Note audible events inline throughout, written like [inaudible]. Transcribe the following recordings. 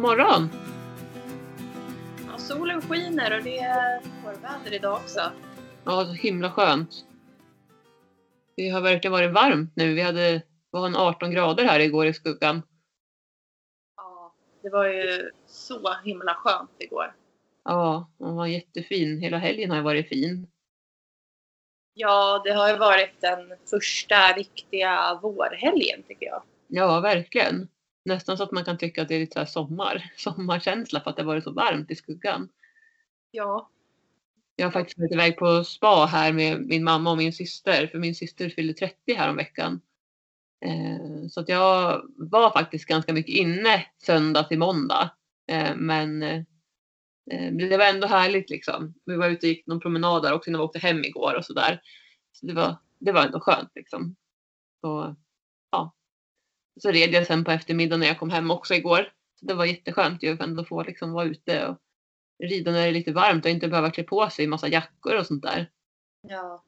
God morgon! Ja, solen skiner och det är vårväder idag också. Ja, så himla skönt. Det har verkligen varit varmt nu. Vi hade var en 18 grader här igår i skuggan. Ja, det var ju så himla skönt igår. Ja, den var jättefin. Hela helgen har varit fin. Ja, det har ju varit den första riktiga vårhelgen tycker jag. Ja, verkligen. Nästan så att man kan tycka att det är lite så sommar, [laughs] sommarkänsla för att det varit så varmt i skuggan. Ja, Jag har faktiskt varit iväg på spa här med min mamma och min syster, för min syster fyllde 30 här om veckan. Eh, så att jag var faktiskt ganska mycket inne söndag till måndag. Eh, men eh, det var ändå härligt liksom. Vi var ute och gick någon promenad där också innan vi åkte hem igår och sådär. Så det var, det var ändå skönt liksom. Så, ja. Så red jag sen på eftermiddagen när jag kom hem också igår. Så det var jätteskönt ju att ändå få liksom vara ute och rida när det är lite varmt och inte behöva klä på sig massa jackor och sånt där. ja.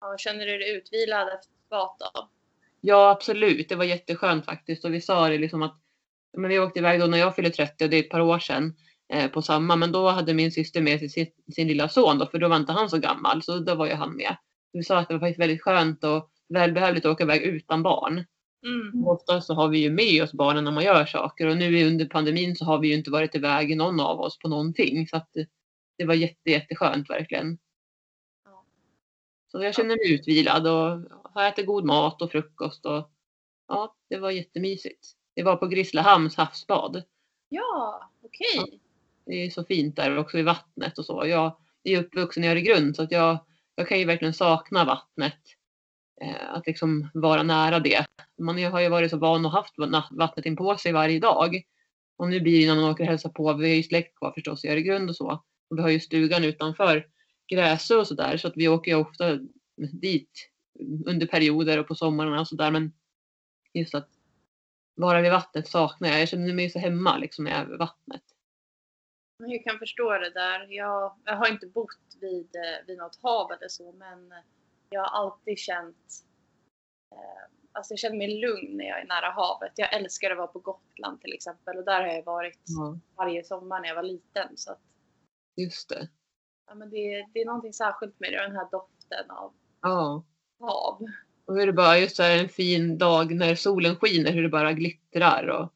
ja känner du dig utvilad efter spat då? Ja, absolut. Det var jätteskönt faktiskt. Och vi sa det liksom att men vi åkte iväg då när jag fyllde 30 och det är ett par år sedan eh, på samma. Men då hade min syster med sig sin, sin lilla son då, för då var inte han så gammal. Så då var ju han med. Så vi sa att det var faktiskt väldigt skönt och välbehövligt att åka iväg utan barn. Mm. Ofta så har vi ju med oss barnen när man gör saker och nu under pandemin så har vi ju inte varit iväg någon av oss på någonting. Så att det, det var jätte, jätteskönt verkligen. Ja. Så jag känner mig utvilad och har ätit god mat och frukost och ja, det var jättemysigt. Det var på Grisslehamns havsbad. Ja, okej. Det är så fint där också i vattnet och så. Jag är uppvuxen i Öregrund så att jag, jag kan ju verkligen sakna vattnet. Eh, att liksom vara nära det. Man har ju varit så van och haft vattnet in på sig varje dag. Och nu blir det när man åker och hälsar på, vi har ju släkt kvar förstås i Öregrund och så. Och vi har ju stugan utanför Gräsö och sådär så att vi åker ju ofta dit under perioder och på sommarna och sådär. Men just att vara vid vattnet saknar jag. Jag känner mig så hemma liksom när jag är vid vattnet. Jag kan förstå det där. Jag, jag har inte bott vid, eh, vid något hav eller så, men jag har alltid känt eh, Alltså jag känner mig lugn när jag är nära havet. Jag älskar att vara på Gotland till exempel och där har jag varit Ja, varje sommar när jag var liten. Så att, just det. ja, men det, det är någonting särskilt med det, den här doften av Ja. hav. Och hur det bara just här en fin dag när solen skiner, hur det bara glittrar och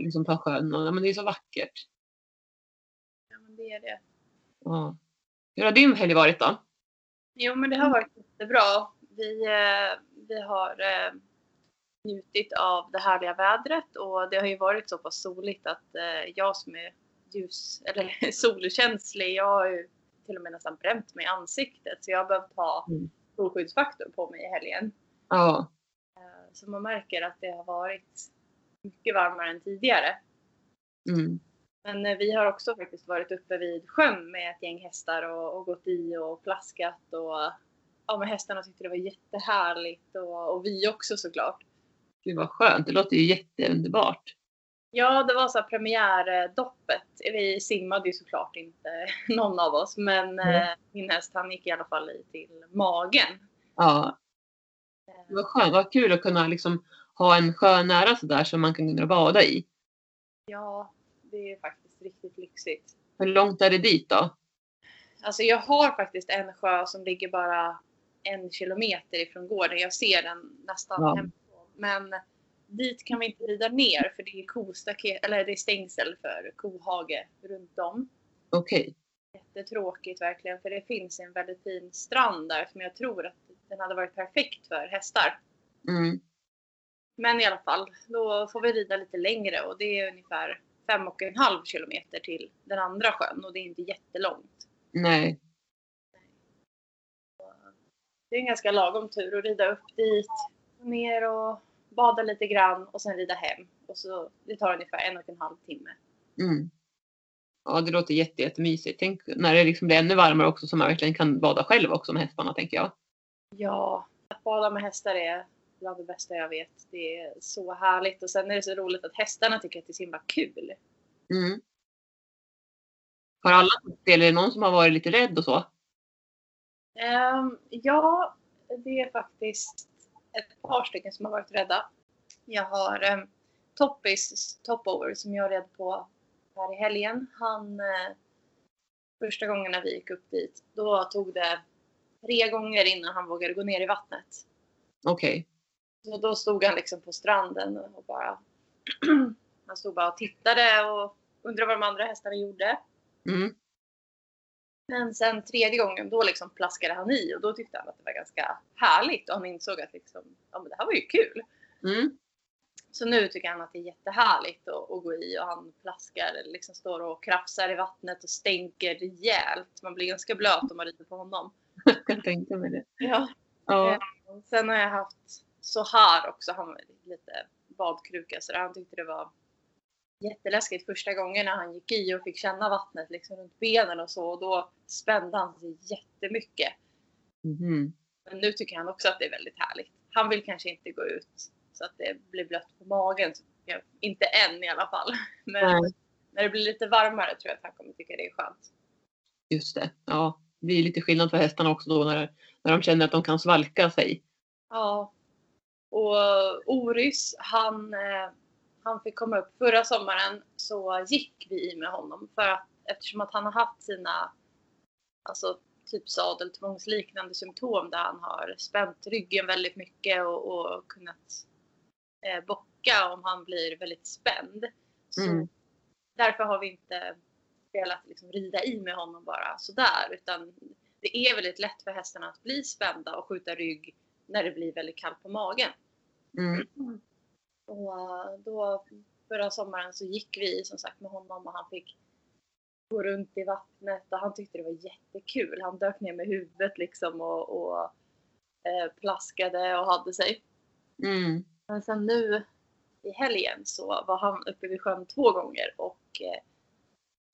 liksom på sjön. Och, ja, men det är så vackert. Ja, men det är det. Ja. Hur har din helg varit då? Jo, men det har varit jättebra. Vi, eh, vi har eh, njutit av det härliga vädret och det har ju varit så pass soligt att eh, jag som är ljus [laughs] eller solkänslig, jag har ju till och med nästan bränt mig i ansiktet så jag har behövt ha Mm. solskyddsfaktor på mig i helgen. Ja. Så man märker att det har varit mycket varmare än tidigare. Mm. Men vi har också faktiskt varit uppe vid sjön med ett gäng hästar och, och gått i och plaskat och ja, men hästarna tyckte det var jättehärligt och, och vi också såklart. Gud vad skönt. Det låter ju jätteunderbart. Ja, det var så här premiärdoppet. Vi simmade ju såklart inte [laughs] någon av oss, men Mm. eh, min häst han gick i alla fall i till magen. Ja. Det var skönt. Vad kul att kunna liksom ha en sjö nära sådär som man kan kunna bada i. Ja, det är faktiskt riktigt lyxigt. Hur långt är det dit då? Alltså jag har faktiskt en sjö som ligger bara en kilometer ifrån gården. Jag ser den nästan Ja. hemifrån. Men dit kan vi inte rida ner för det är kostaket, eller det är stängsel för kohage runt om. Okej. Jättetråkigt verkligen för det finns en väldigt fin strand där som jag tror att den hade varit perfekt för hästar. Mm. Men i alla fall, då får vi rida lite längre och det är ungefär fem och en halv kilometer till den andra sjön och det är inte jättelångt. Nej. Det är en ganska lagom tur att rida upp dit, ner och bada lite grann och sen rida hem. Och så, det tar ungefär en och en halv timme. Mm. Ja, det låter jätte, jättemysigt. Tänk när det liksom blir ännu varmare också så man verkligen kan bada själv också med hästarna tänker jag. Ja, att bada med hästar är bland det bästa jag vet. Det är så härligt och sen är det så roligt att hästarna tycker att det är så himla kul. Mm. Har alla eller är det någon som har varit lite rädd och så? Ehm, ja, det är faktiskt ett par stycken som har varit rädda. Jag har ehm, Toppis Topover som jag red på här i helgen. Han eh, första gången när vi gick upp dit, då tog det tre gånger innan han vågade gå ner i vattnet. Okej. Så då stod han liksom på stranden och bara [clears throat] han stod bara och tittade och undrade vad de andra hästarna gjorde. Mm. Men sen tredje gången då liksom plaskade han i och då tyckte han att det var ganska härligt och han insåg att liksom, ja, men det här var ju kul. Mm. Så nu tycker han att det är jättehärligt att, att gå i och han plaskar, liksom står och krafsar i vattnet och stänker rejält. Man blir ganska blöt om man rider på honom. [laughs] Jag kan tänka mig det. Ja. Ja. Sen har jag haft så här också, han var lite badkruka så han tyckte det var jätteläskigt första gången när han gick i och fick känna vattnet liksom runt benen och så och då spände han sig jättemycket. Mhm. Men nu tycker han också att det är väldigt härligt. Han vill kanske inte gå ut så att det blir blött på magen. Inte än i alla fall. [laughs] Men Nej. när det blir lite varmare tror jag att han kommer tycka det är skönt. Just det. Ja. Det blir lite skillnad för hästarna också då när, när de känner att de kan svalka sig. Ja. Och Oris, han, eh, han fick komma upp förra sommaren så gick vi i med honom för att eftersom att han har haft sina alltså typ sadeltvångsliknande symptom där han har spänt ryggen väldigt mycket och, och kunnat eh, bocka om han blir väldigt spänd. Så Mm. därför har vi inte velat liksom rida i med honom bara sådär utan det är väldigt lätt för hästarna att bli spända och skjuta rygg när det blir väldigt kallt på magen. Mm. Och då förra sommaren så gick vi som sagt med honom och han fick gå runt i vattnet och han tyckte det var jättekul. Han dök ner med huvudet liksom och, och eh, plaskade och hade sig. Mm. Men sen nu i helgen så var han uppe vid sjön två gånger och eh,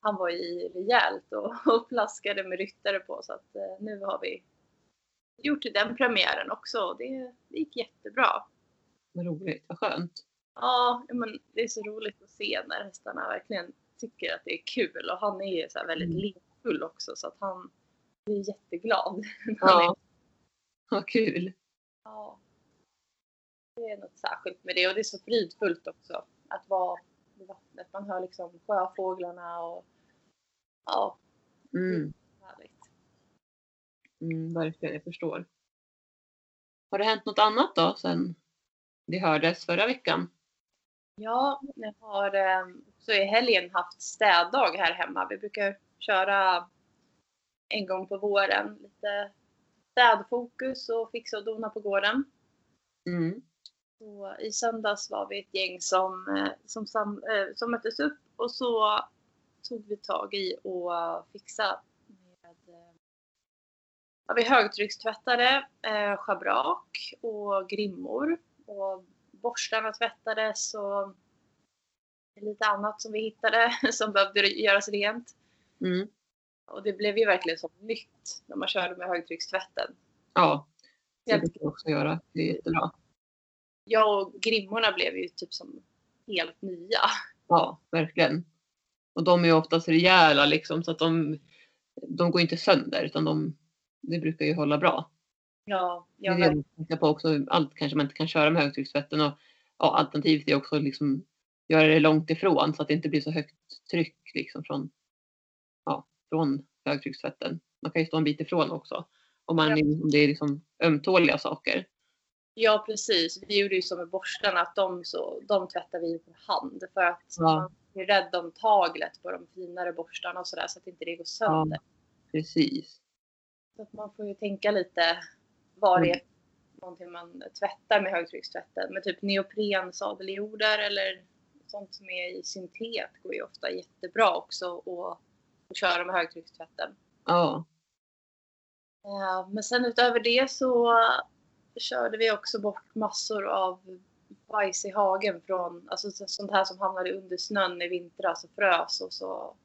han var i rejält och, [laughs] och plaskade med ryttare på så att eh, nu har vi gjort den premiären också och det, det gick jättebra. Vad roligt. Vad skönt. Ja, men det är så roligt att se när hästarna verkligen tycker att det är kul och han är ju så väldigt Mm. lekfull också så att han blir jätteglad. [laughs] Ja. Vad kul. Ja. Det är något särskilt med det och det är så fridfullt också att vara vid vattnet. Man hör liksom sjöfåglarna och ja, Mm. härligt. Mm, verkligen, jag förstår. Har det hänt något annat då sen vi hördes förra veckan? Ja, jag har eh, också i helgen haft städdag här hemma. Vi brukar köra en gång på våren lite städfokus och fixa och dona på gården. Mm. Så I söndags var vi ett gäng som, eh, som, sam, eh, som möttes upp och så tog vi tag i och fixa med eh, ja, vi högtryckstvättade eh, schabrak och grimmor och borstarna tvättades och lite annat som vi hittade [laughs] som behövde göras rent. Mm. Och det blev ju verkligen som nytt när man körde med högtryckstvätten. Ja, det brukar jag också göra. Det är jättebra. Jag och grimmorna blev ju typ som helt nya. Ja, verkligen. Och de är ju oftast rejäla liksom så att de, de går inte sönder utan de, det brukar ju hålla bra. Ja, Det jag är det jag tänker på också. Allt kanske man inte kan köra med högtryckstvätten och ja, alternativet är också liksom göra det långt ifrån så att det inte blir så högt tryck liksom från, ja, från högtryckstvätten. Man kan ju stå en bit ifrån också. Om, man, Ja. om det är liksom ömtåliga saker. Ja precis. Vi gjorde ju som med borstarna att de, så, de tvättar vi för hand för att Ja. man är rädd om taglet på de finare borstarna och sådär så att inte det går sönder. Precis. Så att man får ju tänka lite vad det är Mm. någonting man tvättar med högtryckstvätten. Med typ neopren, sadeljorder eller sånt som är i syntet går ju ofta jättebra också att att köra med högtryckstvätten. Ja. Eh, Men sen utöver det så körde vi också bort massor av bajs i hagen från, alltså så- sånt här som hamnade under snön i vintras och frös och så.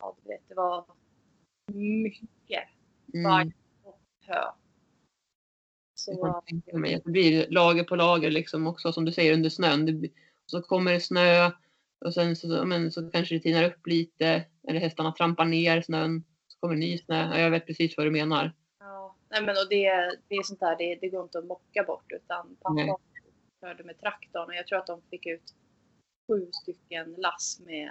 Ja, du vet, det var mycket Mm. bajs och hö. Så det blir lager på lager liksom också som du säger under snön. Blir- så kommer det snö och sen så, men, så kanske det tinar upp lite eller hästarna trampar ner snön. Så kommer ny snö. Ja, jag vet precis vad du menar. ja, nej men och det, det är sånt där, det, det går inte att mocka bort utan pappa körde med traktorn och jag tror att de fick ut sju stycken lass med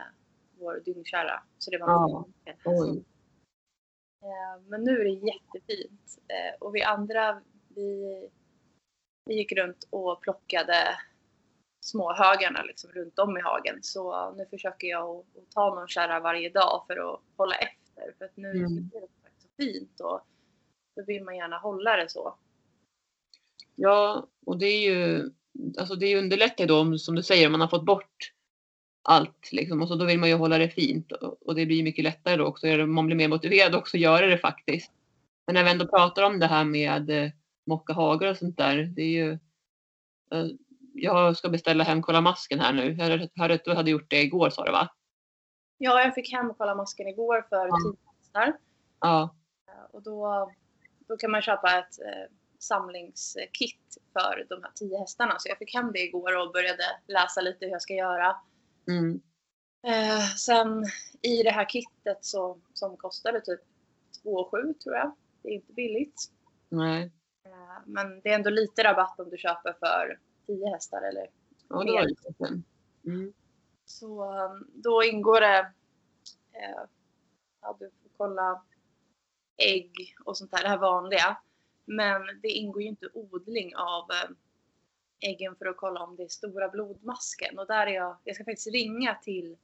vår dyngkärra. Så det var Ja. mycket. Eh, Men nu är det jättefint. Eh, Och vi andra, vi, vi gick runt och plockade småhögarna liksom runt om i hagen. Så nu försöker jag att, att ta någon kärra varje dag för att hålla efter. För att nu Mm. är det så fint och då vill man gärna hålla det så. Ja, och det är ju, alltså det underlättar då om, som du säger, om man har fått bort allt liksom och så då vill man ju hålla det fint och, och det blir mycket lättare då också. Man blir mer motiverad också att göra det faktiskt. Men när vi ändå pratar om det här med mocka hagar och sånt där, det är ju eh, jag ska beställa hem kolla masken här nu. Jag hörde- att du hade gjort det igår sa du va? Ja, jag fick hem kolla masken igår för Ja. tio hästar. Ja. Och då, då kan man köpa ett eh, samlingskit för de här tio hästarna. Så jag fick hem det igår och började läsa lite hur jag ska göra. Mm. Eh, sen i det här kittet så, som kostade typ 2 7 tror jag. Det är inte billigt. Nej. Eh, men det är ändå lite rabatt om du köper för 10 hästar eller Ja, sen. Mm. Så um, då ingår det, eh, ja du får kolla ägg och sånt där, det här vanliga. Men det ingår ju inte odling av eh, äggen för att kolla om det är stora blodmasken. Och där är jag, jag ska faktiskt ringa till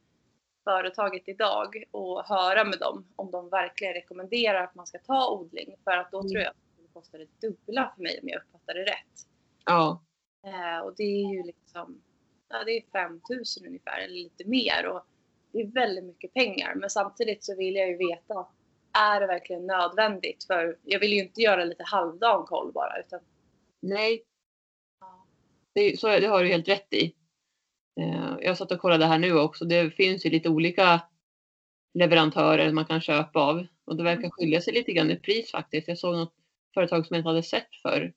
företaget idag och höra med dem om de verkligen rekommenderar att man ska ta odling. För att då Mm. tror jag kostar det dubbla för mig om jag uppfattar det rätt. Ja. Eh, och det är ju liksom, ja det är 5000 ungefär eller lite mer och det är väldigt mycket pengar. Men samtidigt så vill jag ju veta, är det verkligen nödvändigt? För jag vill ju inte göra lite halvdan koll bara utan Nej, ja, det, så, det har du helt rätt i. Eh, jag satt och kollade här nu också. Det finns ju lite olika leverantörer man kan köpa av och det verkar skilja sig lite grann i pris faktiskt. Jag såg något företag som jag inte hade sett för.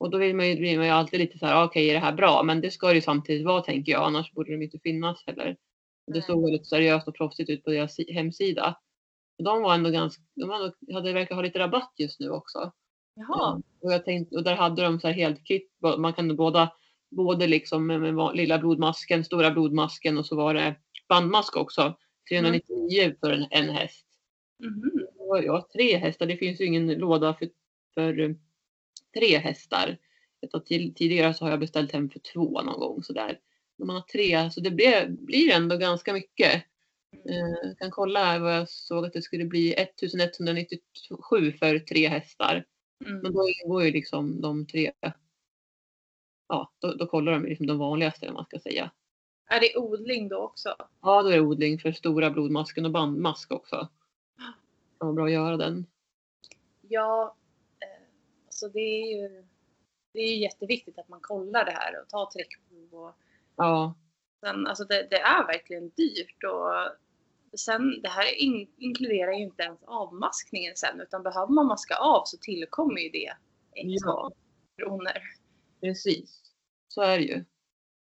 Och då vill man ju, blir man ju alltid lite så här, ah, okej är det här bra? Men det ska det ju samtidigt vara tänker jag, annars borde de inte finnas heller. Det såg väldigt seriöst och proffsigt ut på deras si- hemsida. Och de var ändå ganska, de ändå, hade verkar ha lite rabatt just nu också. jaha, Och, jag tänkte, och där hade de så här helt kit. Man kan båda, både liksom med, med lilla blodmasken, stora blodmasken och så var det bandmask också. 399 för en, en häst. mhm, Och ja, tre hästar. Det finns ju ingen låda för, för eh, tre hästar. Till, tidigare så har jag beställt hem för två någon gång sådär. När man har tre, så det blir, blir ändå ganska mycket. Eh, Jag kan kolla här vad jag såg att det skulle bli 1197 för tre hästar. Men mm. då ingår ju liksom de tre. Ja, då, då kollar de liksom de vanligaste man ska säga. Är det odling då också? Ja, då är det odling för stora blodmasken och bandmask också. [gasps] Det var bra att göra den. Ja, alltså det är ju det är ju jätteviktigt att man kollar det här och tar träckprov och Ja, Sen, alltså det, det är verkligen dyrt och sen det här in, inkluderar ju inte ens avmaskningen sen utan behöver man maska av så tillkommer ju det extra Ja. kronor. precis. Så är det ju.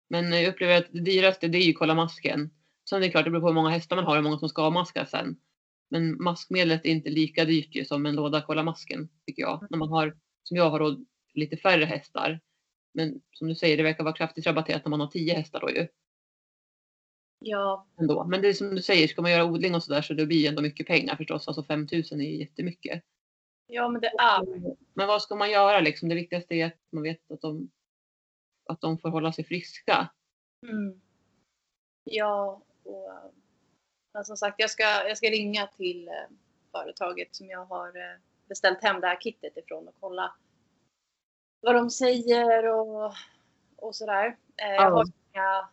Men jag upplever att det dyraste det är ju kolla masken. Sen är det klart, det beror på hur många hästar man har och hur många som ska avmaskas sen. Men maskmedlet är inte lika dyrt ju som en låda kolla masken tycker jag. När man har, som jag har då, lite färre hästar. Men som du säger, det verkar vara kraftigt rabatterat när man har 10 hästar då ju. Ja, ändå. Men det är som du säger, ska man göra odling och sådär så det blir ändå mycket pengar förstås. Alltså 5000 är ju jättemycket. ja men det är Men vad ska man göra liksom? Det viktigaste är att man vet att de, att de får hålla sig friska. mm. Ja, och men som sagt jag ska, jag ska ringa till eh, företaget som jag har eh, beställt hem det här kittet ifrån och kolla vad de säger och, och sådär. Eh, jag, Ja. har inga,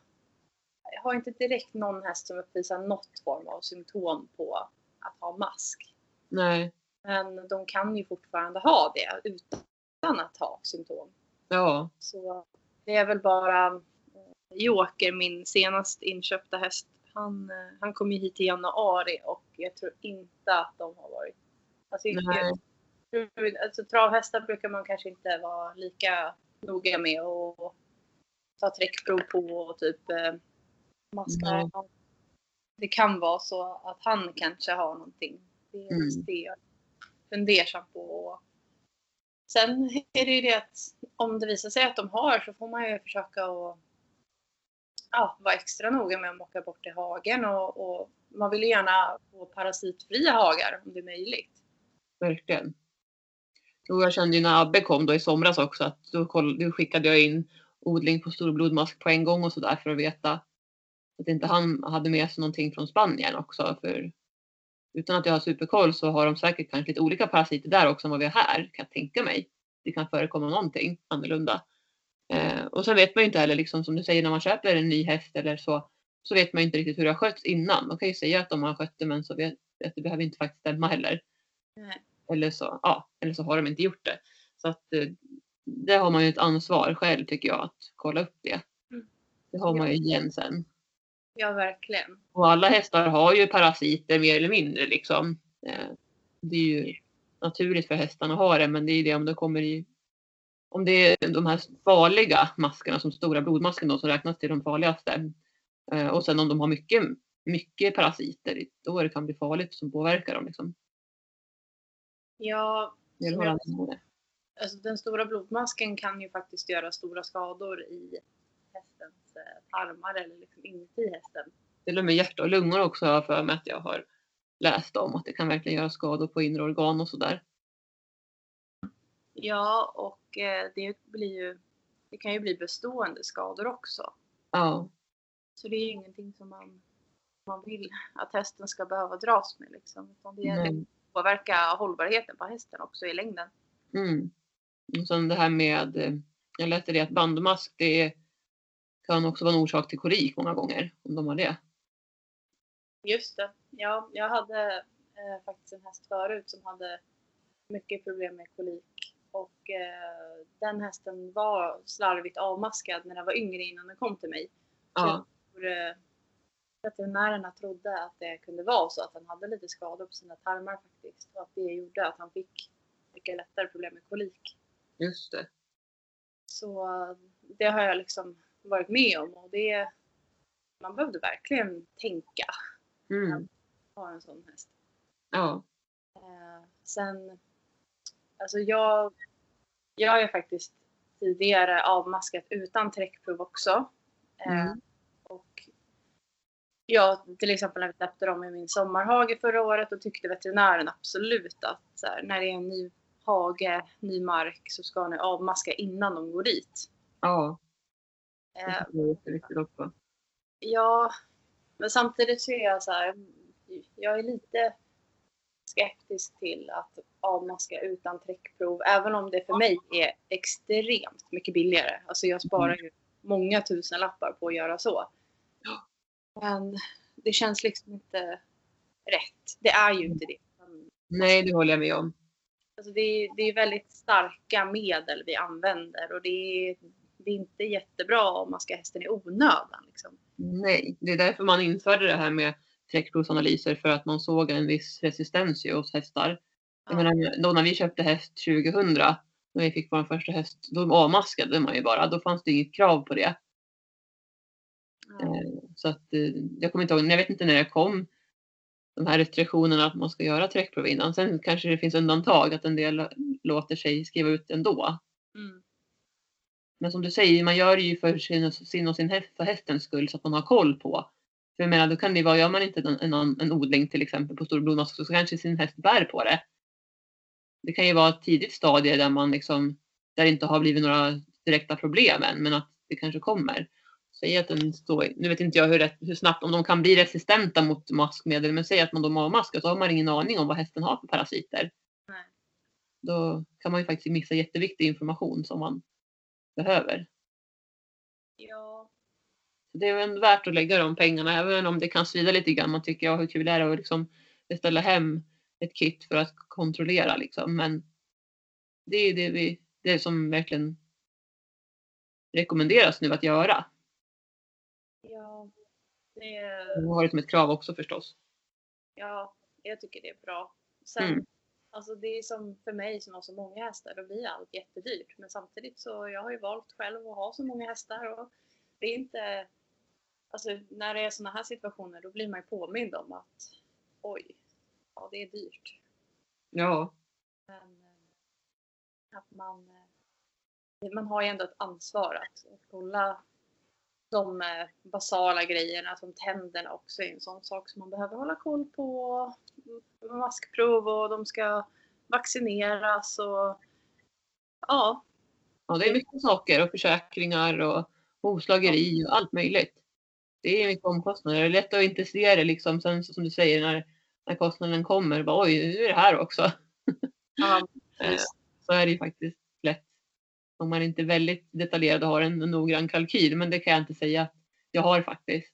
jag har inte direkt någon häst som uppvisar något form av symptom på att ha mask. Nej. Men de kan ju fortfarande ha det utan att ha symptom. Ja. Så det är väl bara eh, Joker, min senast inköpta häst. Han, eh, han kom ju hit i januari och jag tror inte att de har varit... Alltså, jag, alltså travhästar brukar man kanske inte vara lika noga med och ta träckprov på och typ eh, maska. Nej. Det kan vara så att han kanske har någonting. Det är Mm. just det jag fundersam på. Sen är det ju det att om det visar sig att de har så får man ju försöka att ja, vara extra noga med att mocka bort i hagen och, och man vill ju gärna få parasitfria hagar om det är möjligt. Verkligen. Och jag kände ju när Abbe kom då i somras också att då, koll, då skickade jag in odling på storblodmask på en gång och sådär för att veta att inte han hade med sig någonting från Spanien också. För utan att jag har superkoll så har de säkert kanske lite olika parasiter där också än vad vi har här kan jag tänka mig. Det kan förekomma någonting annorlunda. Eh, och sen vet man ju inte heller liksom som du säger när man köper en ny häst eller så så vet man ju inte riktigt hur det har skötts innan. De kan ju säga att de har skött det men så vet, att det behöver inte faktiskt stämma heller. Nej. Eller så, ja, eller så har de inte gjort det. Så att eh, det har man ju ett ansvar själv tycker jag att kolla upp det. Mm. Det har man ju igen sen. Ja, verkligen. Och alla hästar har ju parasiter mer eller mindre liksom. Eh, Det är ju naturligt för hästarna att ha det men det är ju det om det kommer i om det är de här farliga maskerna som stora blodmasken då som räknas till de farligaste. Eh, Och sen om de har mycket, mycket parasiter då det kan bli farligt som påverkar dem liksom. Ja, är jag- alltså den stora blodmasken kan ju faktiskt göra stora skador i hästens eh, tarmar eller liksom inuti hästen. Till och med hjärta och lungor också har jag för mig att jag har läst om att det kan verkligen göra skador på inre organ och sådär. Ja, och eh, det blir ju det kan ju bli bestående skador också. Ja, Så det är ju ingenting som man, man vill att hästen ska behöva dras med. Liksom. Utan det, Nej. Det påverkar hållbarheten på hästen också i längden. Mm. Och sen det här med, eh, jag läste det att bandmask det kan också vara en orsak till kolik många gånger om de har det. Just det. Ja, jag hade eh, faktiskt en häst förut som hade mycket problem med kolik. Och eh, den hästen var slarvigt avmaskad när den var yngre innan den kom till mig. Så Ja, jag tror, eh, veterinärerna trodde att det kunde vara så att han hade lite skador på sina tarmar faktiskt. Och att det gjorde att han fick mycket lättare problem med kolik. just det. Så eh, det har jag liksom varit med om och det man behövde verkligen tänka Mm. ha en sån häst. Ja, Eh, sen, alltså jag, jag ju faktiskt tidigare avmaskat utan träckprov också. Eh, Mm. Och ja, till exempel när vi släppte dem i min sommarhage förra året och tyckte veterinären absolut att så här, när det är en ny hage, ny mark så ska ni avmaska innan de går dit. ja. Eh, Det är jätteviktigt också. Ja, men samtidigt så är jag så här. Jag är lite skeptisk till att avmaska utan träckprov. Även om det för mig är extremt mycket billigare. Alltså jag sparar ju många tusen lappar på att göra så. Men det känns liksom inte rätt. Det är ju inte det. Nej, det håller jag med om. Alltså det, är, det är väldigt starka medel vi använder och det är, det är inte jättebra om man ska hästen i onödan. Liksom. Nej, det är därför man införde det här med träckprovsanalyser för att man såg en viss resistens hos hästar. Ja. menar, då när vi köpte häst 2000, när vi fick vår första häst, då avmaskade man ju bara. Då fanns det inget krav på det. Ja. Så att eh, jag kommer inte ihåg, jag vet inte när det kom de här restriktionerna att man ska göra träckprov innan. Sen kanske det finns undantag att en del låter sig skriva ut ändå. Mm. Men som du säger, man gör det ju för sin, sin och sin häst, för hästens skull så att man har koll på. För jag menar, då kan det vara, gör man inte en, en, en odling till exempel på stor blodmask så kanske sin häst bär på det. Det kan ju vara ett tidigt stadie där man liksom, där det inte har blivit några direkta problem än, men att det kanske kommer. Säg att den står, nu vet inte jag hur, hur snabbt, om de kan bli resistenta mot maskmedel, men säg att man då avmaskar så har man ingen aning om vad hästen har för parasiter. Nej. Då kan man ju faktiskt missa jätteviktig information som man behöver. Ja, det är väl värt att lägga de pengarna även om det kan svida lite grann. Man tycker ja hur kul är det att liksom beställa hem ett kit för att kontrollera liksom. Men det är det, vi, det som verkligen rekommenderas nu att göra. Det, har det som ett krav också förstås. ja, jag tycker det är bra. Sen, Mm. alltså det är som för mig som har så många hästar, då blir allt jättedyrt. Men samtidigt så, jag har ju valt själv att ha så många hästar och det är inte, alltså när det är sådana här situationer då blir man ju påmind om att oj, ja det är dyrt. Ja, Men eh, att man, eh, man har ju ändå ett ansvar att, att kolla de eh, basala grejerna som tänderna också är en sån sak som man behöver hålla koll på. Maskprov och de ska vaccineras och ja. Ja, det är mycket saker och försäkringar och hovslageri och allt möjligt. Det är mycket omkostnader. Det är lätt att inte se det liksom sen som du säger när, när kostnaden kommer. Bara, Oj, nu är det här också. ja [laughs] Eh, så är det ju faktiskt. Om man inte är väldigt detaljerad och har en noggrann kalkyl. Men det kan jag inte säga att jag har faktiskt.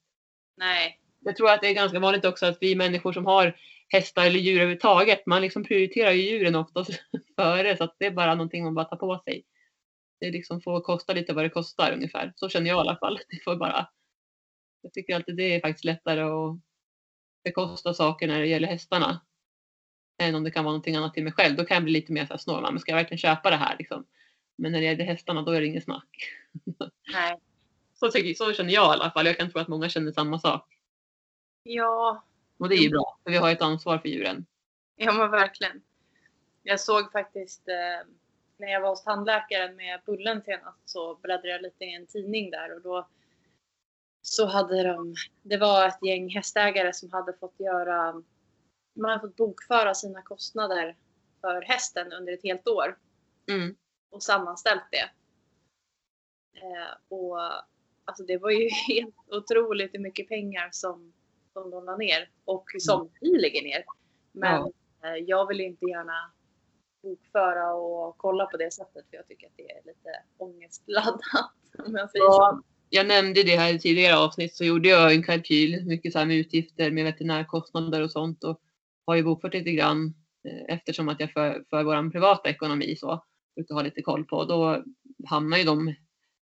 nej, Jag tror att det är ganska vanligt också att vi människor som har hästar eller djur överhuvudtaget, man liksom prioriterar ju djuren oftast [laughs] före så att det är bara någonting man bara tar på sig. Det liksom får kosta lite vad det kostar ungefär. Så känner jag i alla fall. [laughs] Det får bara... Jag tycker alltid det är faktiskt lättare att bekosta saker när det gäller hästarna. Än om det kan vara någonting annat till mig själv. Då kan jag bli lite mer så här snål. Men ska jag verkligen köpa det här liksom? Men när det gäller hästarna då är det ingen snack. [laughs] nej. Så, tycker, så känner jag i alla fall. Jag kan tro att många känner samma sak. Ja, Och det är ju bra. För vi har ett ansvar för djuren. Ja men verkligen. Jag såg faktiskt eh, när jag var hos tandläkaren med Bullen senast så bläddrade jag lite i en tidning där och då så hade de, det var ett gäng hästägare som hade fått göra, man hade fått bokföra sina kostnader för hästen under ett helt år Mm. Och sammanställt det. Eh, och alltså det var ju [laughs] helt otroligt hur mycket pengar som, som de la ner och som vi lägger ner. Men Ja. eh, jag vill inte gärna bokföra och kolla på det sättet för jag tycker att det är lite ångestladdat. [laughs] Om jag säger så. Ja, jag nämnde det här i tidigare avsnitt så gjorde jag en kalkyl, mycket så här med utgifter med veterinärkostnader och sånt och har ju bokfört lite grann eh, eftersom att jag för, för vår privata ekonomi så brukar ha lite koll på. Då hamnar ju de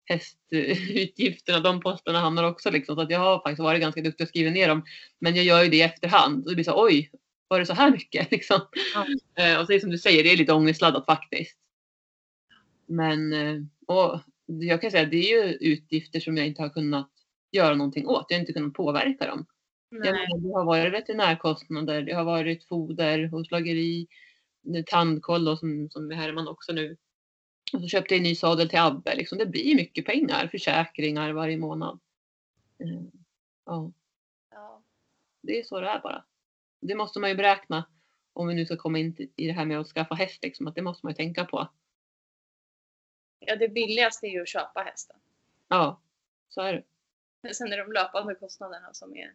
hästutgifterna, de posterna hamnar också liksom. Så att jag har faktiskt varit ganska duktig att skriva ner dem. Men jag gör ju det i efterhand och det blir så oj, var det så här mycket [laughs] liksom? Eh, och så är det som du säger, det är lite ångestladdat faktiskt. Men eh, och jag kan säga att det är ju utgifter som jag inte har kunnat göra någonting åt. Jag har inte kunnat påverka dem. Menar, Det har varit veterinärkostnader, det har varit foder, hovslageri, eh, tandkoll då, som, som är Herman också nu. Och så köpte jag en ny sadel till Abbe. Liksom. Det blir mycket pengar, försäkringar varje månad. Eh, Ja, Ja. det är så det är bara. Det måste man ju beräkna om vi nu ska komma in i det här med att skaffa häst. Liksom, att det måste man ju tänka på. ja, det billigaste är ju att köpa hästen. Ja, så är det. Sen är de löpande kostnaderna som är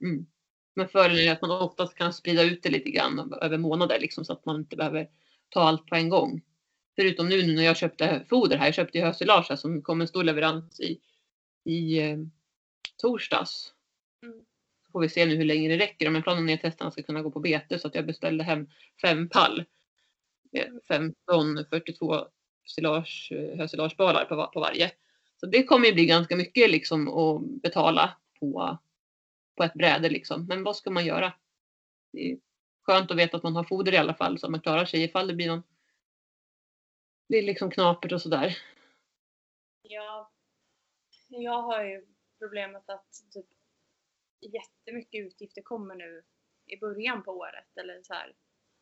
Mm. Men fördelen är att man oftast kan sprida ut det lite grann över månader liksom, så att man inte behöver ta allt på en gång. Förutom nu när jag köpte foder här. Jag köpte ju hösilage som kom en stor leverans i, i eh, torsdags. Mm. Så får vi se nu hur länge det räcker. Men planen är att hästarna ska kunna gå på bete så att jag beställde hem fem pall. med 15, 42 silage, hösilagebalar på, på varje. Så det kommer ju bli ganska mycket liksom att betala på, på ett bräde liksom. Men vad ska man göra? Det är skönt att veta att man har foder i alla fall så att man klarar sig ifall det blir någon det är liksom knapert och sådär. Ja, jag har ju problemet att typ jättemycket utgifter kommer nu i början på året. Eller så här.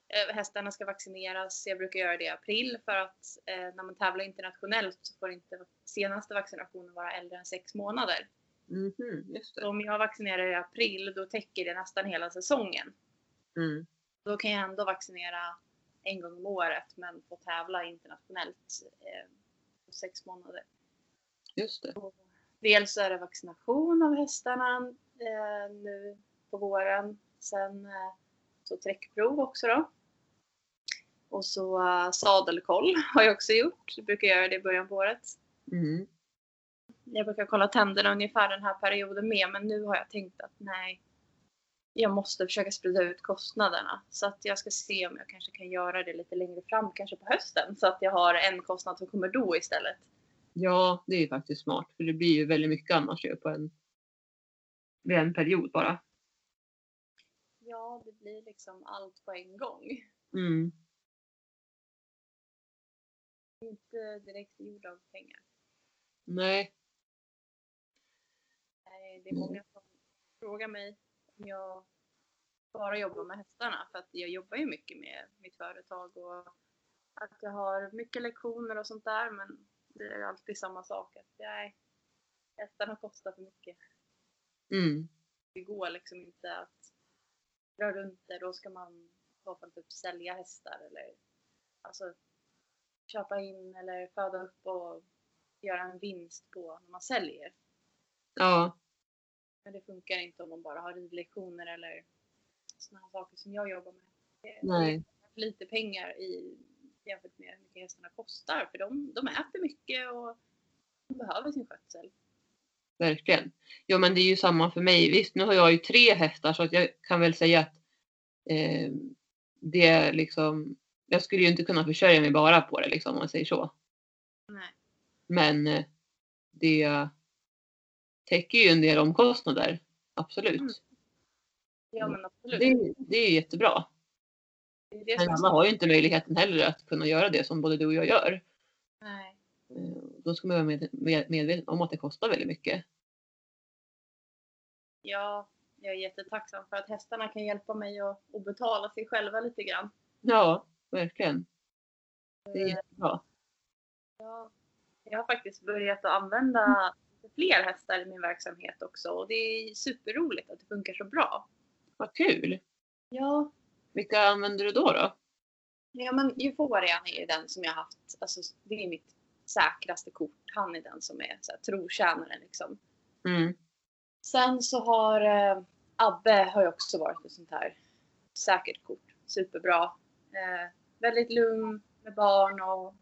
Eh, Hästarna ska vaccineras. Jag brukar göra det i april för att eh, när man tävlar internationellt så får inte senaste vaccinationen vara äldre än sex månader. Mhm, just Så om jag vaccinerar i april då täcker det nästan hela säsongen. Mm. Då kan jag ändå vaccinera en gång om året men få tävla internationellt eh, på sex månader. Just det. Dels är det vaccination av hästarna eh, nu på våren. Sen eh, så träckprov också då. Och så eh, sadelkoll [laughs] har jag också gjort. Jag brukar göra det i början på året. Mm. Jag brukar kolla tänderna ungefär den här perioden med men nu har jag tänkt att nej. Jag måste försöka sprida ut kostnaderna så att jag ska se om jag kanske kan göra det lite längre fram, kanske på hösten. Så att jag har en kostnad som kommer då istället. Ja, det är ju faktiskt smart. För det blir ju väldigt mycket annars ju på en, vid en period bara. Ja, det blir liksom allt på en gång. Mm. Inte direkt gjord av pengar. Nej. Nej, det är många som frågar mig jag bara jobbar med hästarna för att jag jobbar ju mycket med mitt företag och att jag har mycket lektioner och sånt där men det är alltid samma sak. Att nej, hästarna kostar för mycket. Mm. Det går liksom inte att dra runt det. Då ska man fall typ sälja hästar eller alltså köpa in eller föda upp och göra en vinst på när man säljer. Ja. Men det funkar inte om man bara har ridlektioner eller sådana saker som jag jobbar med. Nej. för lite pengar i, jämfört med hur mycket hästarna kostar. För de, de äter mycket och de behöver sin skötsel. Verkligen. Jo men det är ju samma för mig. Visst nu har jag ju tre hästar så att jag kan väl säga att eh, det är liksom jag skulle ju inte kunna försörja mig bara på det liksom om man säger så. Nej. Men eh, det täcker ju en del omkostnader. Absolut. Mm. Ja men absolut. Det, det är jättebra. Det är det Men alla har ju inte möjligheten heller att kunna göra det som både du och jag gör. Nej. Eh, Då ska man vara med, med, medveten om att det kostar väldigt mycket. Ja, jag är jättetacksam för att hästarna kan hjälpa mig att, att betala sig själva lite grann. Ja, verkligen. Det är jättebra. Ja, jag har faktiskt börjat att använda lite fler hästar i min verksamhet också och det är superroligt att det funkar så bra. Vad kul! Ja, Vilka använder du då? då? ja men Euforian är ju den som jag har haft, alltså det är mitt säkraste kort. Han är den som är så här, trotjänaren liksom. Mm. Sen så har eh, Abbe har ju också varit ett sånt här säkert kort. Superbra. Eh, väldigt lugn med barn och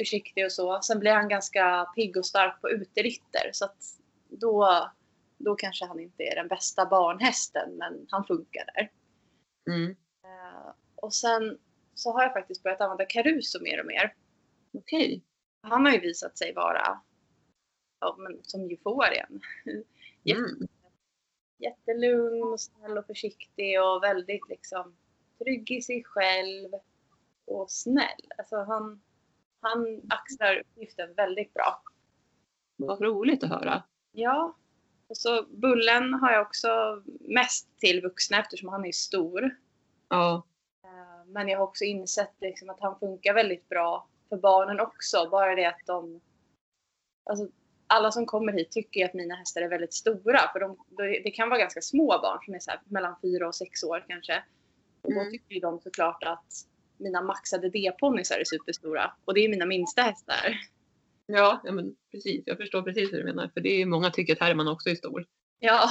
försiktig och så. Sen blir han ganska pigg och stark på uteritter så att då, då kanske han inte är den bästa barnhästen men han funkar där. Mm. Eh, och sen så har jag faktiskt börjat använda Caruso mer och mer. Okej. Han har ju visat sig vara ja, men som euforien. [laughs] Mm. jättelugn och snäll och försiktig och väldigt liksom trygg i sig själv och snäll. Alltså han, han axlar uppgiften väldigt bra. Vad roligt att höra. Ja. Och så Bullen har jag också mest till vuxna eftersom han är stor. Ja. Eh, Men jag har också insett liksom att han funkar väldigt bra för barnen också. Bara det att de... Alltså, alla som kommer hit tycker att mina hästar är väldigt stora. För de, det kan vara ganska små barn som är så mellan fyra och sex år kanske. Och då Mm. tycker ju de såklart att mina maxade D-ponnysar är superstora. Och det är mina minsta hästar. Ja, ja men precis. Jag förstår precis hur du menar. För det är ju många tycker att Herman också är stor. Ja.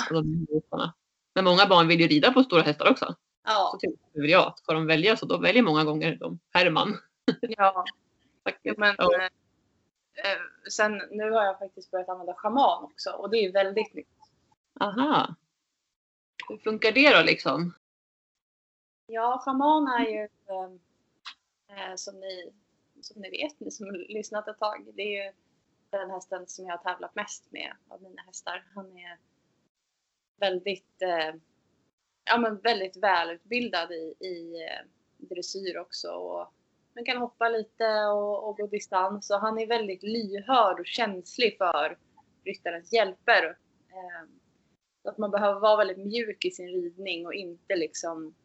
Men många barn vill ju rida på stora hästar också. Så ja, tycker jag att ska de välja så då väljer många gånger de Herman. [laughs] ja. Faktiskt. men, Ja. eh, eh, sen nu har jag faktiskt börjat använda schaman också. Och det är väldigt nytt. Aha. Hur funkar det då liksom? Ja, schaman är ju eh, Eh, som, ni, som ni vet, ni som har lyssnat ett tag. Det är ju den hästen som jag har tävlat mest med av mina hästar. Han är väldigt, eh, ja, men väldigt välutbildad i, i eh, dressyr också. Och man kan hoppa lite och, och gå distans. Och han är väldigt lyhörd och känslig för ryttarens hjälper. Eh, så att man behöver vara väldigt mjuk i sin ridning och inte liksom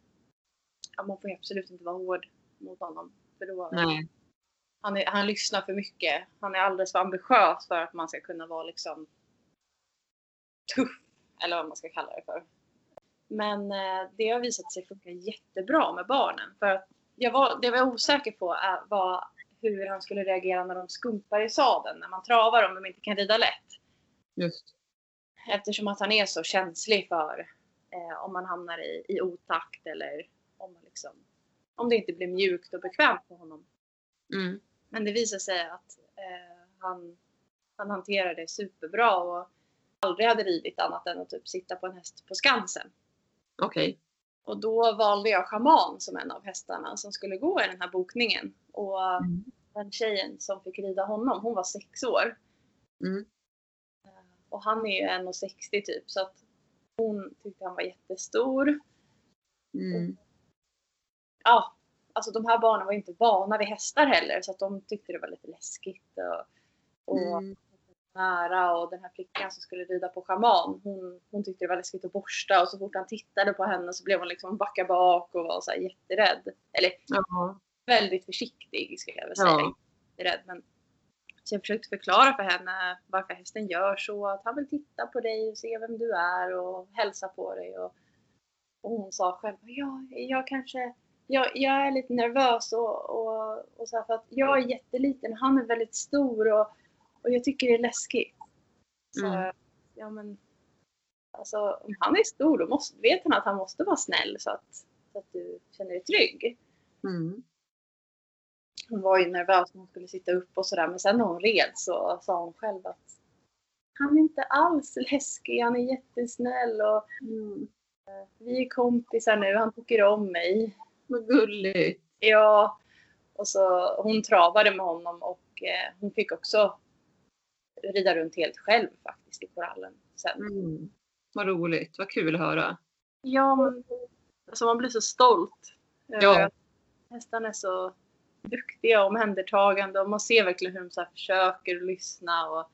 ja, man får absolut inte vara hård mot honom. För då, Nej. han, är, han lyssnar för mycket. Han är alldeles för ambitiös för att man ska kunna vara liksom tuff. Eller vad man ska kalla det för. Men eh, det har visat sig funka jättebra med barnen. För att jag var, det jag var osäker på är, var hur han skulle reagera när de skumpar i sadeln. När man travar om de inte kan rida lätt. Just. Eftersom att han är så känslig för eh, om man hamnar i, i otakt eller om, man liksom, om det inte blir mjukt och bekvämt för honom. Mm. Men det visar sig att eh, han, han hanterar det superbra och aldrig hade ridit annat än att typ sitta på en häst på Skansen. Okej. Och då valde jag schaman som en av hästarna som skulle gå i den här bokningen. Och Mm. den tjejen som fick rida honom, hon var sex år. Mm. Och han är ju 1,60 typ så att hon tyckte han var jättestor. Mm. Ja, alltså de här barnen var inte vana vid hästar heller så att de tyckte det var lite läskigt. Och, och Mm. nära och den här flickan som skulle rida på schaman hon, hon tyckte det var läskigt att borsta och så fort han tittade på henne så blev hon liksom backa bak och var så här jätterädd. Eller Ja. väldigt försiktig skulle jag väl säga. Ja. Jätterädd, men Så jag försökte förklara för henne varför hästen gör så. Att han vill titta på dig och se vem du är och hälsa på dig. Och, och hon sa själv, ja, jag kanske, jag, jag är lite nervös och, och, och så här, för att jag är jätteliten och han är väldigt stor och, och jag tycker det är läskigt. Så, Mm. ja men, alltså om han är stor då måste, vet han att han måste vara snäll så att, så att du känner dig trygg. Mm. Hon var ju nervös när hon skulle sitta upp och sådär men sen när hon red så sa hon själv att han är inte alls läskig, han är jättesnäll och Mm. vi är kompisar nu, han tycker om mig. Vad gulligt. Ja, och så hon travade med honom och eh, hon fick också rida runt helt själv faktiskt i korallen sen. Mm. Vad roligt. Vad kul att höra. Ja, men alltså man blir så stolt. Ja. Hästarna är så duktiga och omhändertagande och man ser verkligen hur de så försöker lyssna och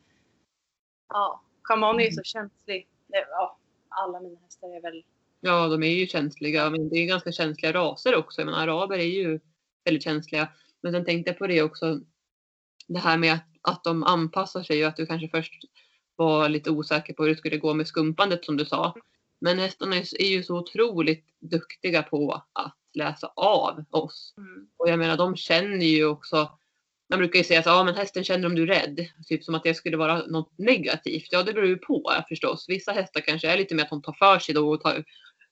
ja, Schaman är ju så känslig. Det- Ja, alla mina hästar är väl Ja, de är ju känsliga. Men det är ganska känsliga raser också. Men araber är ju väldigt känsliga. Men sen tänkte jag på det också. Det här med att, att de anpassar sig och att du kanske först var lite osäker på hur det skulle gå med skumpandet som du sa. Men hästarna är är ju så otroligt duktiga på att läsa av oss. mm, Och jag menar de känner ju också. Man brukar ju säga att ja, men hästen känner om du är rädd. Typ som att det skulle vara något negativt. Ja det beror ju på förstås. Vissa hästar kanske är lite mer att de tar för sig då och tar,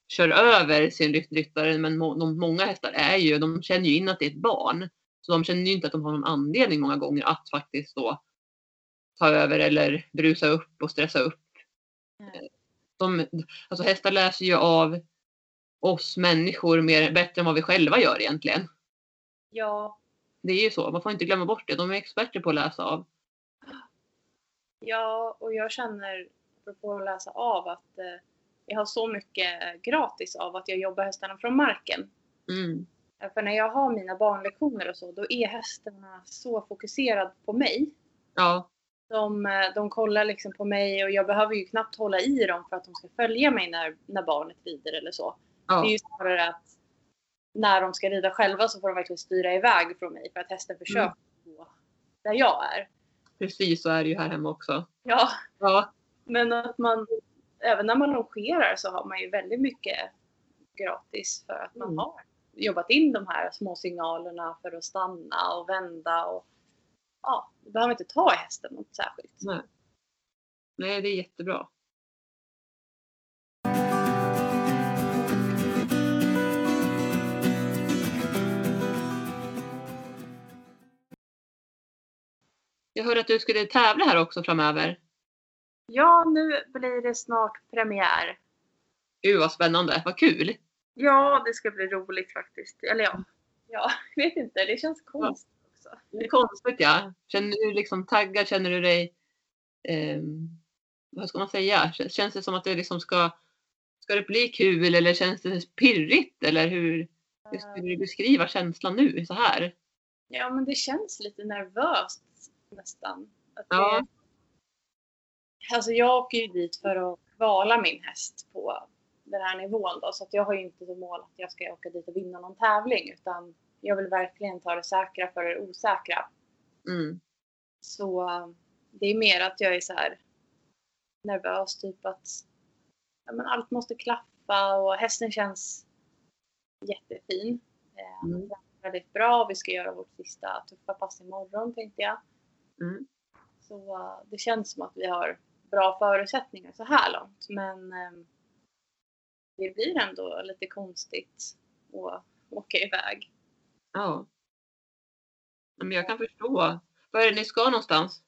kör över sin rytt- ryttare. Men många hästar är ju, de känner ju in att det är ett barn. Så de känner ju inte att de har någon anledning många gånger att faktiskt då ta över eller brusa upp och stressa upp. Nej. De, alltså hästar läser ju av oss människor mer, bättre än vad vi själva gör egentligen. ja, Det är ju så, man får inte glömma bort det. De är experter på att läsa av. ja, och jag känner, apropå att läsa av, att eh, jag har så mycket gratis av att jag jobbar hästarna från marken. Mm. För när jag har mina barnlektioner och så, då är hästarna så fokuserade på mig. Ja, De, eh, de kollar liksom på mig och jag behöver ju knappt hålla i dem för att de ska följa mig när, när barnet rider eller så. Det är ja, ju snarare att när de ska rida själva så får de verkligen styra iväg från mig för att hästen försöker gå där jag är. precis så är det ju här hemma också. Ja, Ja, men att man även när man longerar så har man ju väldigt mycket gratis för att man Mm. har jobbat in de här små signalerna för att stanna och vända och ja, du behöver inte ta i hästen något särskilt. nej. Nej, det är jättebra. Jag hörde att du skulle tävla här också framöver. Ja, nu blir det snart premiär. Gud vad spännande, vad kul! Ja, det ska bli roligt faktiskt. Eller ja, ja, jag vet inte. Det känns konstigt också. Det är konstigt ja. Känner du liksom taggad? Känner du dig, ehm, vad ska man säga? Kän- Känns det som att det liksom ska, ska det bli kul eller känns det pirrigt? Eller hur, hur skulle du beskriva känslan nu så här? Ja, men det känns lite nervöst nästan. Att Ja. Alltså jag åker ju dit för att kvala min häst på den här nivån då. Så att jag har ju inte som mål att jag ska åka dit och vinna någon tävling. Utan jag vill verkligen ta det säkra för det osäkra. Mm. Så det är mer att jag är så här nervös typ att ja, men allt måste klaffa och hästen känns jättefin. Eh, Mm. väldigt bra. Vi ska göra vårt sista tuffa pass imorgon tänkte jag. Mm. Så eh, det känns som att vi har bra förutsättningar så här långt. Men eh, det blir ändå lite konstigt att åka iväg. Ja. Men jag kan förstå. Var är det ni ska någonstans?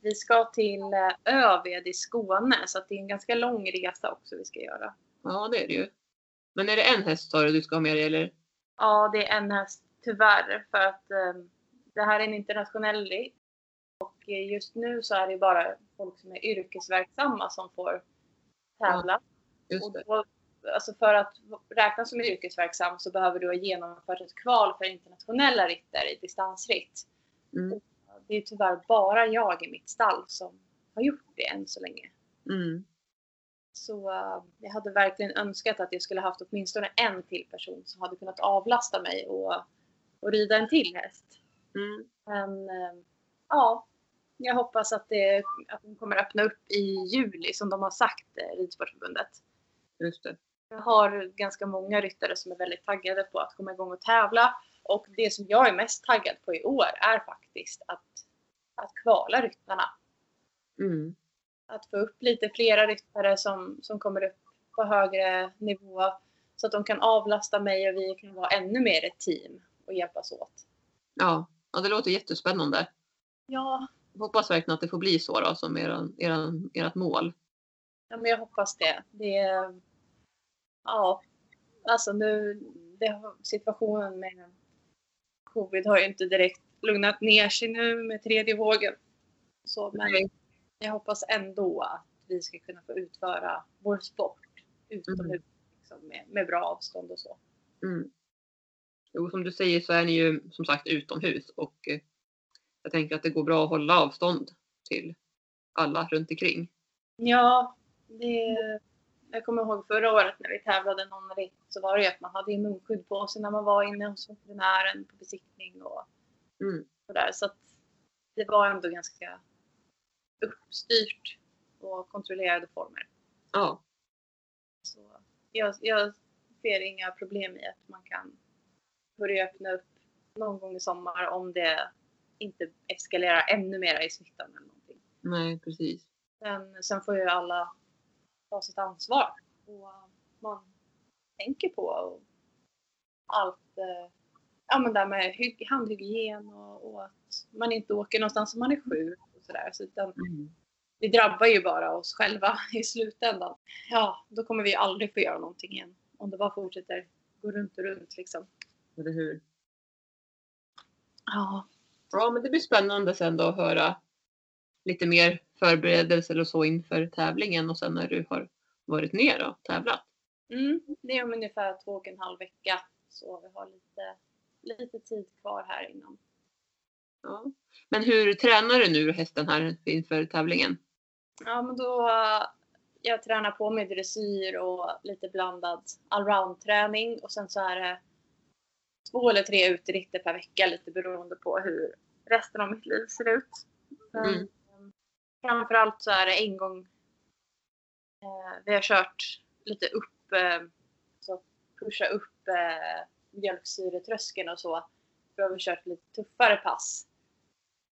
Vi ska till eh, Öved i Skåne så det är en ganska lång resa också vi ska göra. Ja, det är det ju. Men är det en häst sa du du ska ha med dig eller? Ja, det är en häst tyvärr för att eh, det här är en internationell. Och just nu så är det bara folk som är yrkesverksamma som får tävla. Just Och då, alltså för att räknas som yrkesverksam så behöver du ha genomfört ett kval för internationella ritter i distansritt. Mm. Det är tyvärr bara jag i mitt stall som har gjort det än så länge. Mm. Så eh, jag hade verkligen önskat att jag skulle haft åtminstone en till person som hade kunnat avlasta mig och, och rida en till häst. Mm. Men eh, ja, jag hoppas att, det, att de kommer öppna upp i juli som de har sagt, eh, Ridsportförbundet. Just det. Jag har ganska många ryttare som är väldigt taggade på att komma igång och tävla. Och det som jag är mest taggad på i år är faktiskt att, att kvala ryttarna. Mm. Att få upp lite flera ryttare som, som kommer upp på högre nivå. Så att de kan avlasta mig och vi kan vara ännu mer ett team och hjälpas åt. Ja. ja, det låter jättespännande. Ja, hoppas verkligen att det får bli så då, som eran, eran, ert mål. Ja, men jag hoppas det. det är, ja, alltså nu, det, situationen med covid har ju inte direkt lugnat ner sig nu med tredje vågen. Så, men jag hoppas ändå att vi ska kunna få utföra vår sport utomhus liksom, med, med bra avstånd och så. Mm. Jo, som du säger så är ni ju som sagt utomhus och eh, jag tänker att det går bra att hålla avstånd till alla runt omkring. Ja, det, jag kommer ihåg förra året när vi tävlade någon ritt så var det ju att man hade munskydd på sig när man var inne hos veterinären på besiktning och Mm. sådär. Så att det var ändå ganska uppstyrt och kontrollerade former. Ja, Så jag, jag ser inga problem i att man kan börja öppna upp någon gång i sommar om det inte eskalerar ännu mer i smittan eller någonting. nej precis. Sen, sen får ju alla ta sitt ansvar och man tänker på och allt eh, ja, men där med hy- handhygien och, och att man inte åker någonstans om man är sjuk och sådär. Så utan Mm. det drabbar ju bara oss själva [laughs] i slutändan. Ja, då kommer vi aldrig få göra någonting igen. Om det bara fortsätter gå runt och runt liksom. Eller hur? Ja, Ja, men det blir spännande sen då att höra lite mer förberedelser och så inför tävlingen och sen när du har varit ner och tävlat. mm, det är om ungefär två och en halv vecka. Så vi har lite, lite tid kvar här innan. Ja. Men hur tränar du nu hästen här inför tävlingen? Ja, men då jag tränar på med dressyr och lite blandad allround-träning och sen så är det två eller tre uteritter per vecka lite beroende på hur resten av mitt liv ser ut. Mm. eh, Framförallt så är det en gång eh, vi har kört lite upp, eh, så pusha upp eh, mjölksyretröskeln och så. Då har vi kört lite tuffare pass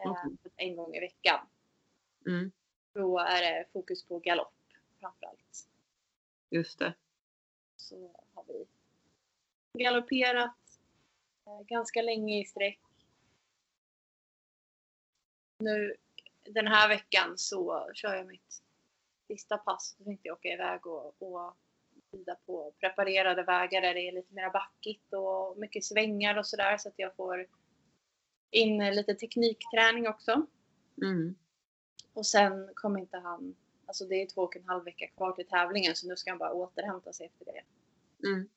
eh, Okej. en gång i veckan. Mm. Då är det fokus på galopp framförallt. Just det. Så har vi galopperat ganska länge i sträck. Nu den här veckan så kör jag mitt sista pass. Då tänkte jag åka iväg och, och rida på preparerade vägar där det är lite mer backigt och mycket svängar och sådär så att jag får in lite teknikträning också. Mm. Och sen kommer inte han, alltså det är två och en halv vecka kvar till tävlingen så nu ska han bara återhämta sig efter det. Mm.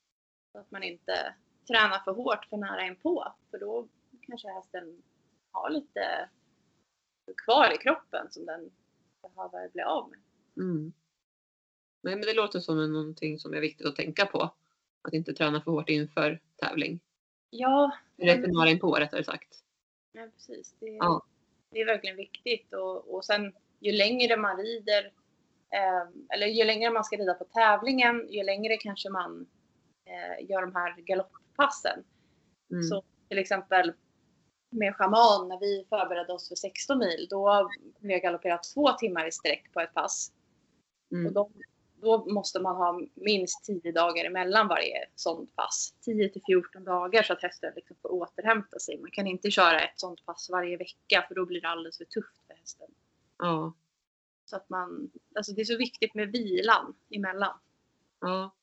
Så att man inte tränar för hårt för nära inpå. För då kanske hästen har lite kvar i kroppen som den behöver bli av med. Mm. Nej, men det låter som någonting som är viktigt att tänka på. Att inte träna för hårt inför tävling. Ja, Mm. för några inpå rättare sagt. ja precis. Det, Ja. det är verkligen viktigt. Och, och sen ju längre man rider, eh, eller ju längre man ska rida på tävlingen, ju längre kanske man eh, gör de här galopppassen. Mm. Så till exempel med schaman när vi förberedde oss för 16 mil, då kunde jag galoppera två timmar i sträck på ett pass. Och Mm. då, då måste man ha minst 10 dagar emellan varje sånt pass. 10 till 14 dagar så att hästen liksom får återhämta sig. Man kan inte köra ett sånt pass varje vecka för då blir det alldeles för tufft för hästen. Ja. Så att man, alltså det är så viktigt med vilan emellan. Ja.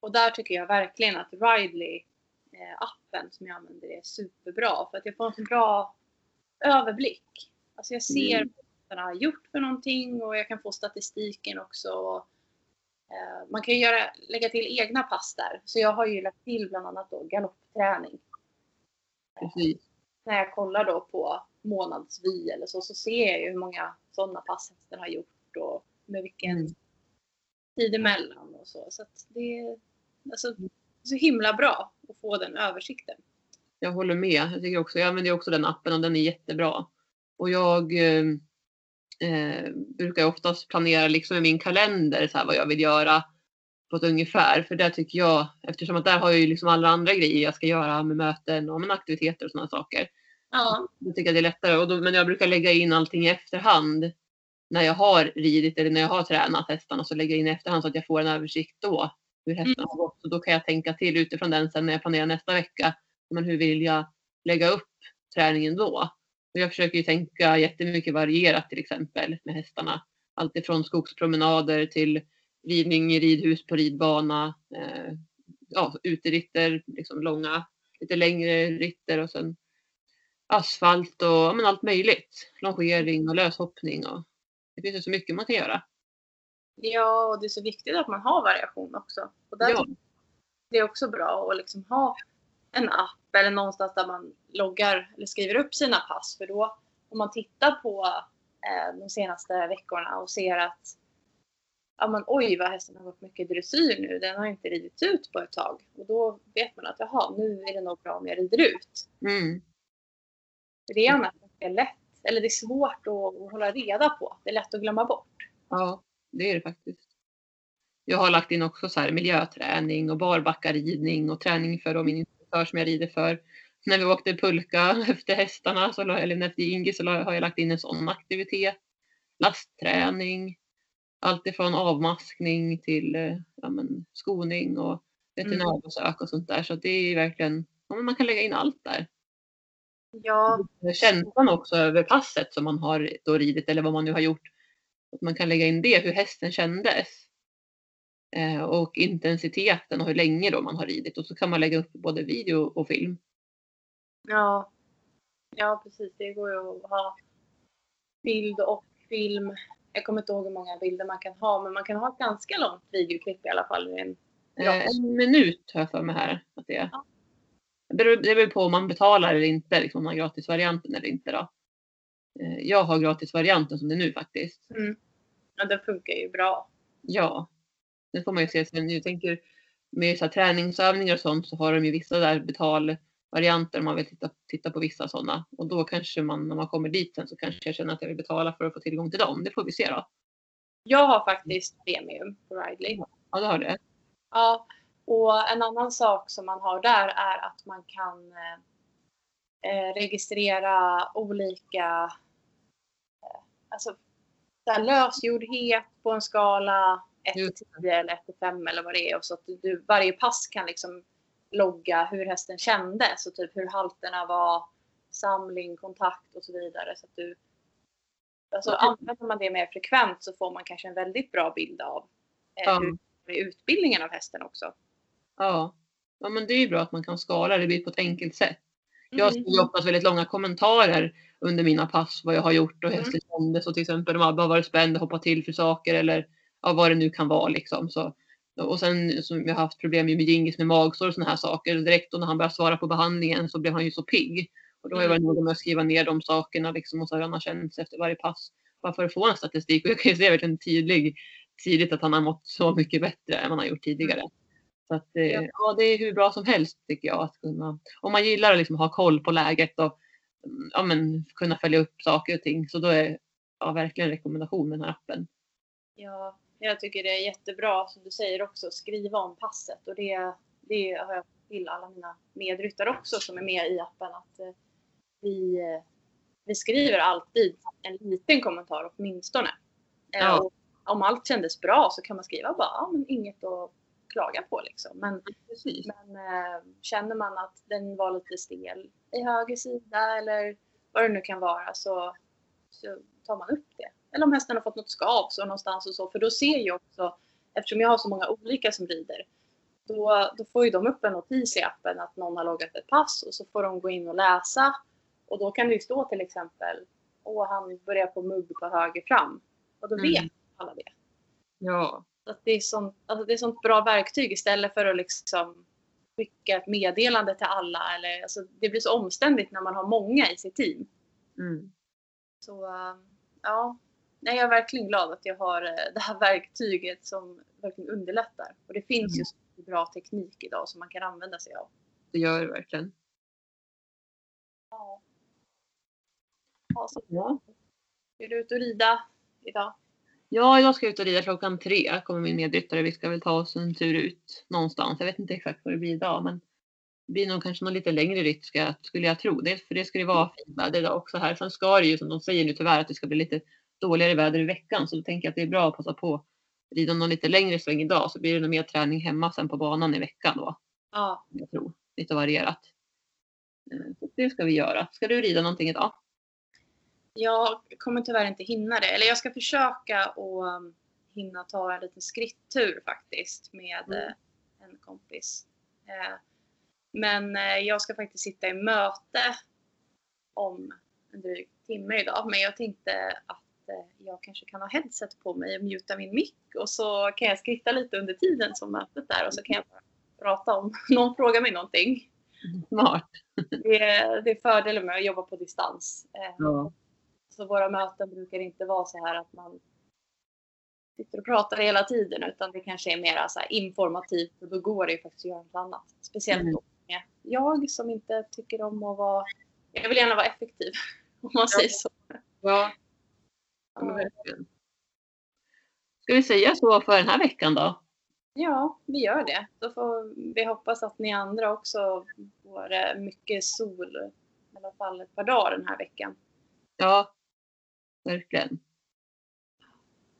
Och där tycker jag verkligen att Ridley appen som jag använder är superbra för att jag får en så bra överblick. Alltså jag ser Mm. vad den har gjort för någonting och jag kan få statistiken också. Eh, man kan ju göra, lägga till egna pass där. Så jag har ju lagt till bland annat då galoppträning. Precis. När jag kollar då på månadsvy eller så, så ser jag ju hur många sådana pass hästen har gjort och med vilken Mm. tid emellan och så. Så att det alltså, är så himla bra att få den översikten. Jag håller med. Jag tycker också, jag använder också den appen och den är jättebra. Och jag eh, eh, brukar oftast planera liksom i min kalender så här, vad jag vill göra på ett ungefär. För där tycker jag, eftersom att där har jag ju liksom alla andra grejer jag ska göra med möten och med aktiviteter och sådana saker. Ja. Då tycker jag det är lättare. Och då, men jag brukar lägga in allting i efterhand. När jag har ridit eller när jag har tränat hästarna så lägger jag in i efterhand så att jag får en översikt då. Hur hästarna har gått. Så då kan jag tänka till utifrån den sen när jag planerar nästa vecka. Men hur vill jag lägga upp träningen då? Och jag försöker ju tänka jättemycket varierat till exempel med hästarna. Alltifrån skogspromenader till ridning i ridhus på ridbana. Eh, ja, uteritter, liksom långa, lite längre ritter och sen asfalt och men allt möjligt. Longering och löshoppning. Och, det finns ju så mycket man kan göra. Ja, och det är så viktigt att man har variation också. Och där Ja. Det är också bra att liksom ha en app eller någonstans där man loggar eller skriver upp sina pass. För då om man tittar på eh, de senaste veckorna och ser att ja, men, oj vad hästen har gått mycket dressyr nu. Den har inte ridit ut på ett tag. Och då vet man att jaha, nu är det nog bra om jag rider ut. Mm. För det är annars ganska lätt. Eller det är svårt att, att hålla reda på. Det är lätt att glömma bort. Ja, det är det faktiskt. Jag har lagt in också så här miljöträning och barbackaridning och träning för min instruktör som jag rider för. När vi åkte pulka [laughs] efter hästarna, så, eller efter Ingi, så har jag lagt in en sån aktivitet. Lastträning. Allt ifrån avmaskning till eh, ja, men, skoning och veterinärbesök och sånt där. Så det är verkligen, ja, man kan lägga in allt där. Ja, Känslan också över passet som man har då ridit eller vad man nu har gjort. Att man kan lägga in det, hur hästen kändes. Eh, och intensiteten och hur länge då man har ridit. Och så kan man lägga upp både video och film. Ja, ja precis. Det går ju att ha bild och film. Jag kommer inte ihåg hur många bilder man kan ha, men man kan ha ett ganska långt videoklipp i alla fall. En. Eh, en minut har jag för mig här. Att det, är. Ja. det beror på om man betalar eller inte, liksom om man har gratisvarianten eller inte. Då. Eh, jag har gratisvarianten som det är nu faktiskt. mm. Ja, den funkar ju bra. Ja. Sen får man ju se sen. Jag tänker med så här, träningsövningar och sånt så har de ju vissa där betalvarianter om man vill titta, titta på vissa sådana. Och då kanske man när man kommer dit sen så kanske jag känner att jag vill betala för att få tillgång till dem. Det får vi se då. Jag har faktiskt premium på Ridley. Ja, det har det. Ja, och en annan sak som man har där är att man kan eh, eh, registrera olika, alltså så lösgjordhet på en skala 1 Just till 10 eller 1 till 5 eller vad det är. Och så att du, varje pass kan liksom logga hur hästen kändes och typ hur halterna var, samling, kontakt och så vidare. Så att du, alltså Okej. använder man det mer frekvent så får man kanske en väldigt bra bild av eh, Ja. hur utbildningen av hästen också. Ja. ja, men det är ju bra att man kan skala det blir på ett enkelt sätt. Jag Mm. skriver oftast väldigt långa kommentarer under mina pass vad jag har gjort och Mm. hästen kändes. Och till exempel om Abba har varit spänd och hoppat till för saker eller ja, vad det nu kan vara. Liksom. Så, och sen som jag har haft problem med Gingis med magsår och sådana här saker. Direkt då när han började svara på behandlingen så blev han ju så pigg. Och då har jag varit noga med att skriva ner de sakerna liksom, och så hur han har känt sig efter varje pass. Bara för att få en statistik. Och jag kan ju se verkligen tydlig, tidigt att han har mått så mycket bättre än vad han har gjort tidigare. Så att, eh, Ja. ja. det är hur bra som helst tycker jag. Att kunna, om man gillar att liksom ha koll på läget och mm, ja, men, kunna följa upp saker och ting. Så då är ja, verkligen en rekommendation med den här appen. Ja, jag tycker det är jättebra som du säger också, skriva om passet. Och det, det har jag till alla mina medryttare också som är med i appen. Att eh, vi, eh, vi skriver alltid en liten kommentar åtminstone. Eh, Ja. och om allt kändes bra så kan man skriva bara, ja, men inget att klaga på liksom. Men, Precis. men eh, känner man att den var lite stel i höger sida eller vad det nu kan vara så, så tar man upp det. Eller om hästen har fått något skav så någonstans och så. För då ser ju också, eftersom jag har så många olika som rider, då, då får ju de upp en notis i appen att någon har loggat ett pass och så får de gå in och läsa. Och då kan det ju stå till exempel, åh han börjar på mugg på höger fram. Och då Mm. vet alla det. Ja. Att det, är sånt, alltså det är sånt bra verktyg istället för att liksom skicka ett meddelande till alla. Eller, alltså det blir så omständigt när man har många i sitt team. Mm. Så äh, ja, Nej, jag är verkligen glad att jag har äh, det här verktyget som verkligen underlättar. Och det finns Mm. ju så bra teknik idag som man kan använda sig av. Det gör det verkligen. Ja. Ja, så Ja. är du ute och rida idag? Ja, idag ska jag ut och rida klockan tre. Kommer min medryttare. Vi ska väl ta oss en tur ut någonstans. Jag vet inte exakt vad det blir idag, men det blir nog kanske någon lite längre ritt jag, skulle jag tro. Dels för det ska det vara fint väder idag också här. Sen ska det ju som de säger nu tyvärr att det ska bli lite dåligare väder i veckan. Så då tänker jag att det är bra att passa på att rida någon lite längre sväng idag. Så blir det nog mer träning hemma sen på banan i veckan då. Ja. Jag tror. Lite varierat. Eh, Så det ska vi göra. Ska du rida någonting idag? Jag kommer tyvärr inte hinna det. Eller jag ska försöka att um, hinna ta en liten skrittur faktiskt med Mm. eh, en kompis. Eh, Men eh, jag ska faktiskt sitta i möte om en dryg timme idag. Men jag tänkte att jag kanske kan ha headset på mig och muta min mick och så kan jag skritta lite under tiden som mötet är och så kan jag bara prata om [laughs] någon frågar mig någonting. Smart. Det är, det är fördelen med att jobba på distans. Ja. Så våra möten brukar inte vara så här att man sitter och pratar hela tiden utan det kanske är mer så informativt och då går det ju faktiskt att göra något annat. Speciellt Mm. då med jag som inte tycker om att vara... Jag vill gärna vara effektiv [laughs] om man säger så. Ja. ja men verkligen. Ska vi säga så för den här veckan då? Ja, vi gör det. Då får vi hoppas att ni andra också får eh, mycket sol i alla fall ett par dagar den här veckan. Ja, verkligen.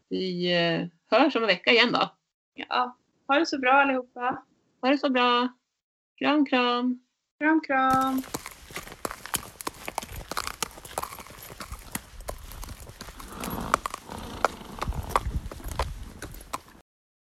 Vi eh, hörs om en vecka igen då. Ja, ha det så bra allihopa. Ha det så bra. Kram, kram. Kram, kram.